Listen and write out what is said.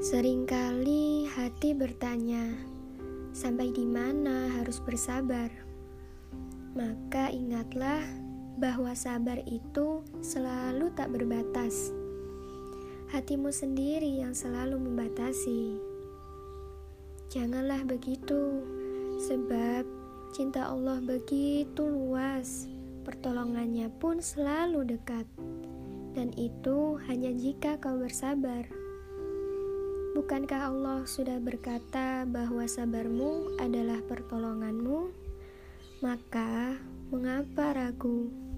Seringkali hati bertanya, sampai di mana harus bersabar? Maka ingatlah bahwa sabar itu selalu tak berbatas. Hatimu sendiri yang selalu membatasi. Janganlah begitu, sebab cinta Allah begitu luas, pertolongannya pun selalu dekat, dan itu hanya jika kau bersabar. Bukankah Allah sudah berkata bahwa sabarmu adalah pertolonganmu? Maka, mengapa ragu?